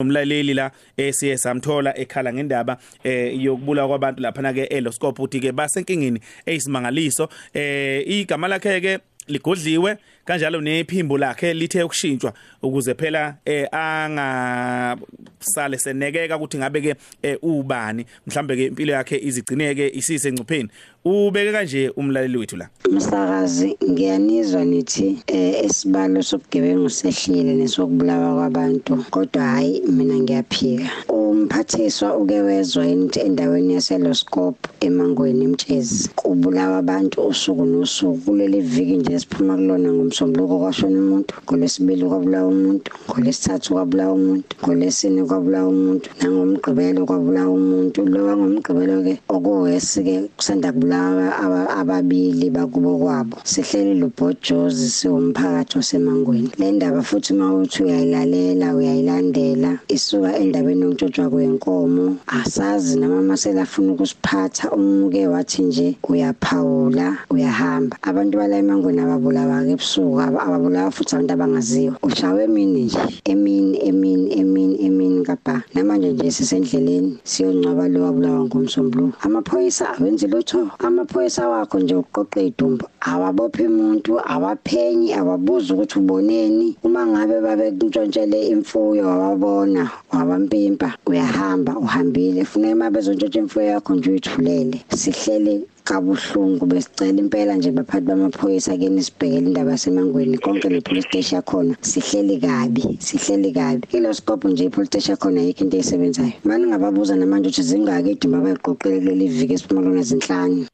umlaleli la esiye samthola ekhala ngendaba eh yokubulawa kwabantu lapha na ke eloscope uthi ke basenkingini eyisimangaliso eh igama lakhe ke ligodliwe kanjalo nephimbo lakhe lithe ukushintshwa ukuze phela eh anga sale senekeka ukuthi ngabe ke eh, ubani. Mhlambe ke impilo yakhe izigcineke isise engcupheni. Ubeke kanje umlaleli wethu la. Msakazi ngiyanizwa nithi eh isibalo sobugebengu sehlile nesokubulawa kwabantu kodwa hayi mina ngiyaphika. Umphathiswa uke wezwa into endaweni yaseloscope emangweni emtshezi. Kubulawa abantu usuku nosuku kuleli viki nje siphuma kulona ngomsombuluko kwashona umuntu ngolesibili kwabulawa umuntu ngolesithathu kwabulawa umuntu ngolesine kwabulawa umuntu nangomgqibelo kwabulawa umuntu. Lo wangomgqibelo ke okuwesi ke kusanda kubulawa aba- ababili bakubo kwabo. Sihleli lobhojozi siwumphakathi osemangweni. Le ndaba futhi mawuthi uyayilalela uyayilandela isuka endabeni yontshotshwa kwenkomo asazi noma masela afuna ukusiphatha umuke wathi nje uyaphawula uyahamba. Abantu bala emangweni ababulawa ke ebusuku aba- ababulawa futhi abantu abangaziwa. Ushawe emini nje. Emini emini emini emini kapha namanje nje sisendleleni siyongcwaba lo wabulawa ngomsombuluko amaphoyisa awenzi lutho. Amaphoyisa wakho nje uqoqe idumbu awabophi umuntu awaphenyi awabuza ukuthi uboneni. Uma ngabe babekuntshontshelele imfuyo wababona wabampimpa uyahamba uhambile. Funeka uma bezontshontsha imfuyo yakho nje uyithulele. Sihleli kabuhlungu besicela impela nje baphathi bamaphoyisa ke nisibhekele indaba yasemangweni. Konke ne police station yakhona sihleli kabi sihleli kabi. Kilo scope nje i police station yakhona yikho into esebenzayo manje ngababuza namanje ukuthi zingaki iduma abayiqoqele kuleli viki esiphuma lona zinhlanu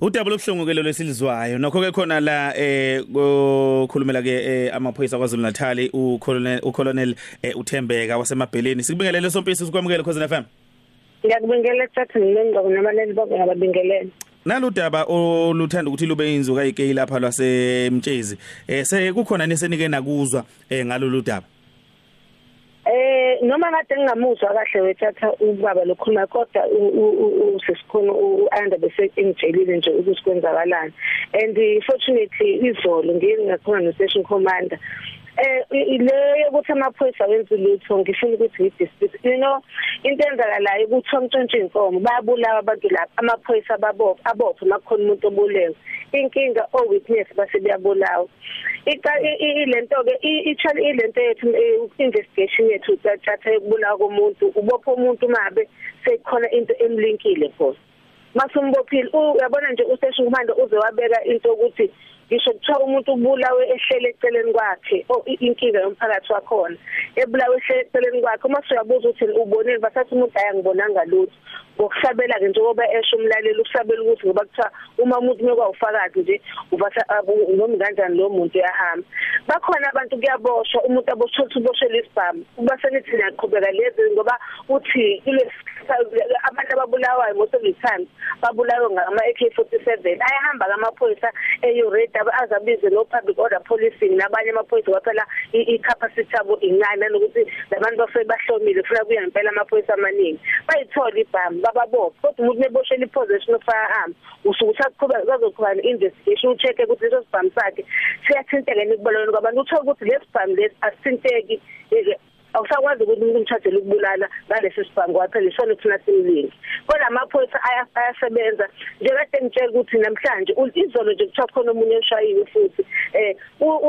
udaba lobuhlungu ke lelo silizwayo nokho ke khona la eh kukhulumela ke eh, amaphoyisa kwaZulu Natal ucolonel ucolonel eh, uThembeka wasemabheleni. Sikubingelele sompisi sikwamukele khosana FM ngiyakubingelela thatha ngilenqoko nabaleli bonke ngababingelele naludaba oluthanda ukuthi lube inzuka ikey lapha lwasemtshezi eh sekukhona nesenike nakuzwa eh ngalolu daba. Eh noma kade ngingamuzwa kahle wethatha ubaba lokhuluma kodwa usesikhona uanda bese engijelile nje ukuthi kwenzakalani. And fortunately izolo ngingakhona no station commander. Eh ile ukuthi amaphoyisa wenza lutho ngifuna ukuthi ngidispute you know into enzakalayo ukuthi omntshontshe inkomo bayabulawa abantu lapha amaphoyisa babopha abopha makhona umuntu obulewe. Inkinga o witness base buyabulawa ica ilento ke ichal ilento yethu investigation yethu tsatha yokubulawa komuntu ubopha umuntu mabe sekhona into emlinkile for. Masumbophile uyabona nje useshu kumanda uze wabeka into ukuthi ngisho kuthiwa umuntu ubulawe ehlele eceleni kwakhe inkinga yomphakathi wakhona. Ebulawe ehlele eceleni kwakhe uma siyabuza ukuthi ubonile basathi umuntu ayangibonanga lutho. Ngokusabela ke njengoba esho umlaleli usabela ukuthi ngoba kuthiwa uma umuntu mekwa ufakazi nje ubatha noma kanjani lo muntu uyahamba. Bakhona abantu kuyaboshwa umuntu aboshwa uboshela isibhamu kuba senithi niyaqhubeka lezi ngoba uthi kule abantu ababulawayo most of the time babulawe ngama AK47 ayahamba kamaphoyisa eyorate azabize no public order policing nabanye amaphoyisa kwaphela i-capacity abo incane nokuthi labantu bafike bahlomile funa kuya ngempela amaphoyisa amaningi. Bayithola ibhamu bababopha kodwa umuntu neboshela iposition of firearm usuku usaqhubeka bazoqhubana investigation ucheck ukuthi leso sibhamu sakhe siyathinteka nikubalweni kwabantu. Uthola ukuthi lesibhamu lesi asithinteki awusakwazi ukuthi umuntu umthathele ukubulala ngalesi sibhangu waphela isona thina simlingi kodwa amaphoyisa ayasebenza. Njekade ngitshela ukuthi namhlanje izolo nje kuthiwa khona omunye eshayile futhi eh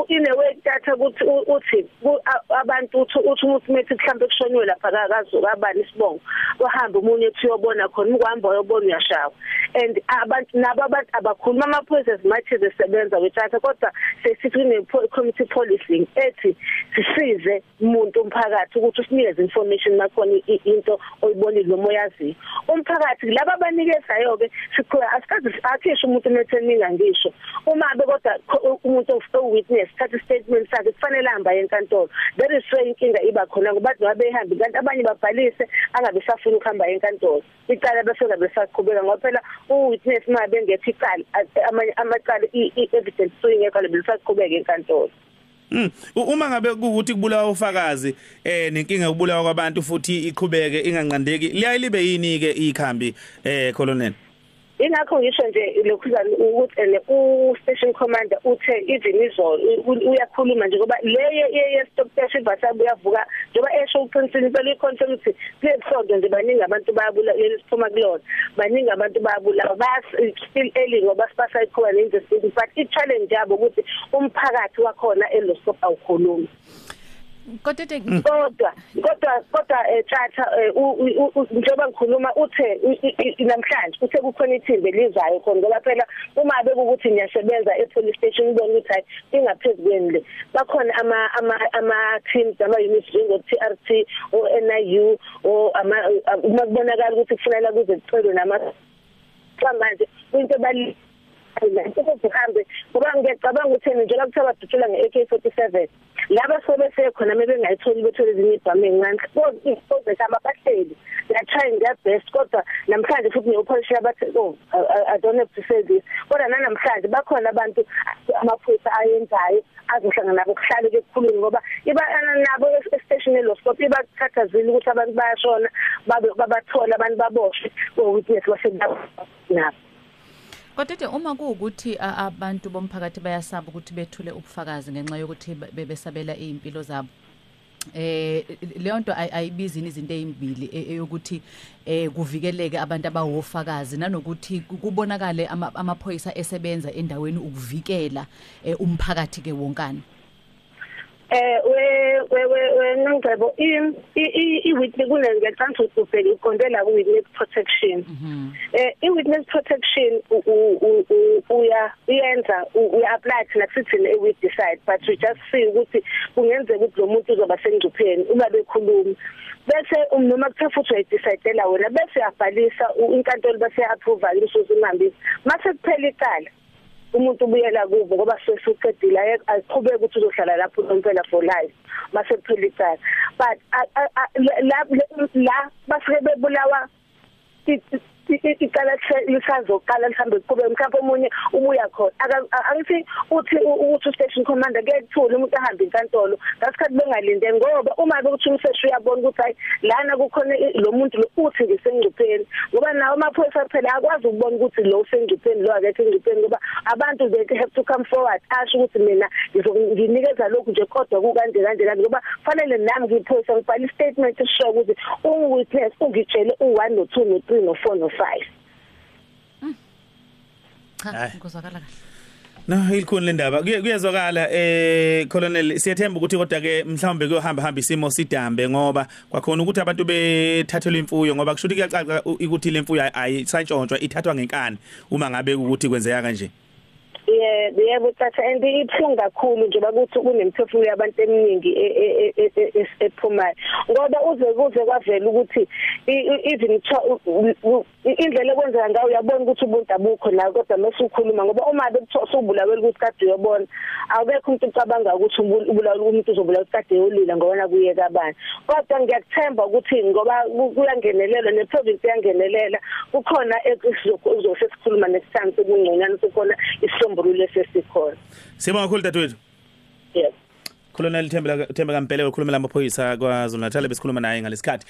inewe datha ukuthi uthi abantu uthi uthi umuntu methi mhlambe kushonywe lapha akazuka abani isibongo uhamba umunye ethi uyobona khona ukuhamba uyobona uyashawa. And abantu nabo abantu abakhuluma amaphoyisa zimathi zesebenza wedatha kodwa sesithi kune committee policing ethi sisize umuntu umphakathi umphakathi ukuthi usinikeze information makhona into oyibonile noma oyaziyo umphakathi laba abanikezayo ke sikhula asikazi akhisha umuntu metheninga ngisho uma be kodwa umuntu o witness thatha statement sakhe kufanele ahamba enkantolo. That is why inkinga iba khona ngoba bathi behamba kanti abanye babhalise angabe safuna ukuhamba enkantolo. Icala bese ngabe saqhubeka ngoba phela u witness uma bengekho icala amanye amacala i evidence suyingekho lebesaqhubeka enkantolo. Mm uma ngabe ukuthi kubulawa ufakazi eh nenkinga yokubulawa kwabantu futhi iqhubeke inganqandeki liyaye libe yini ke ikhambi eh colonel? Ingakho ngisho nje lokhuzana ukuthi ene u station commander uthe even izolo uyakhuluma nje ngoba leye ye stop dash ivasabu uyavuka njengoba esho uqinisile impela iconfirm ukuthi kulesonto nje baningi abantu bayabula lesiphuma kulona baningi abantu bayabula bas still early ngoba sipasa ikhona nendesini but i challenge yabo ukuthi umphakathi wakhona elosop awukhulumi. Kodwa kodwa kodwa kodwa thatha njengoba ngikhuluma uthe namhlanje uthe kukhona ithimbe lizayo khona ngoba phela uma abe ukuthi niyasebenza e police station ubona ukuthi hayi ingaphezulu le bakhona ama ama ama teams ama units njengo TRT o NIU o ama uma kubonakala ukuthi kufanele kuze kucelwe nama manje into bali ukuhambe ngoba ngiyacabanga ukuthi njengoba kuthiwa badutshula nge-AK47 laba sobe khona maybe ngayitholi bethole ezinye ibhamu encane kodwa kama bahleli they are trying their best kodwa namhlanje futhi neopolice abathi oh I don't have to say this. Kodwa namhlanje bakhona abantu amaphoyisa ayenzayo azohlangana nabo kuhlale kukhuluma ngoba iba nabo e-station eloscope ibakhathazile ukuthi abantu bayashona babe babathola abantu baboshwe o witness basenabo nabo Kodwa uma kuukuthi abantu bomphakathi bayasaba ukuthi bethule ubufakazi ngenxa yokuthi bebesabela impilo zabo eh leyo nto ayibizini izinto ezimbili eyokuthi eh kuvikeleke abantu abawofakazi nanokuthi kubonakale amaphoyisa esebenza endaweni ukuvikela umphakathi ke wonkana. Eh we we we nongcebo i i witness kunengecanga ukuthi ubheke iqondela ku witness protection. Eh i witness protection uya iyenza uya apply thina sithini we decide but we just see ukuthi kungenzeka ukuthi lo muntu uzoba sengcupheni uma bekhuluma. Bese noma kuthe futhi uyidecidela wena bese uyabhalisa inkantolo bese approve lisusu imambisi mase kuphela icala. Umuntu ubuyela kubo ngoba sesuqedile aqhubeke ukuthi uzohlala lapho umpela for life mase kuphela icala. But la la bafike bebulawa icala lisazoqala mhlambe kube mhlawumbe omunye ubuya khona. Angithi uthi uthi station commander kuyethula umuntu ahamba inkantolo ngasikhathi bengalinde ngoba uma bekuthi umseshi uyabona ukuthi hayi lana kukhona lo muntu lo uthi ngisengcupheni. Ngoba nawo amaphoyisa phela akwazi ukubona ukuthi lo usengcupheni lo akekho engcupheni ngoba abantu they have to come forward. Asho ukuthi mina ngizonikeza lokhu nje kodwa kukanje kanje kanje ngoba fanele nami ngiphoyisa ngibhala statement esisho ukuthi ungwitness ungitshele u1 no 2 no 3 no 4 no 5 cha ngizwakala kahle. No ilikhuni lendaba. Kuyezwakala eh colonel siyethemba ukuthi kodwa ke mhlawumbe kuyohamba hamba isimo sidambe ngoba kwakhona ukuthi abantu bethathelwe imfuyo ngoba kushuthi kuyacaca ukuthi le mfuyo ayisantshontshwa ithathwa ngenkani uma ngabe ukuthi kwenzeka kanje. Yebo yebo tata and ibhlungu kakhulu nje bakuthi kunemphefumulo yabantu eminingi ephumayo. Ngoba uze kuze kwavela ukuthi even indlela ekwenzeka ngayo uyabona ukuthi ubuntu abukho la kodwa mase ukhuluma ngoba uma bekuthiwa usubulawela ukuthi kade uyobona awukekho umuntu ucabanga ukuthi ubulawela umuntu uzobulawela kade yolila ngoba nakuyeka abani kodwa ngiyakuthemba ukuthi ngoba kuyangenelelwa neprovince yangenelela kukhona ekuzosikhuluma next time sekungconyana kukhona isisombululo sesikhona Sibonga kakhulu dadewethu. Yes. Colonel Thembela Themba Kampele ukhulumela amaphoyisa kwaZulu Natal besikhuluma naye ngalesikhathi.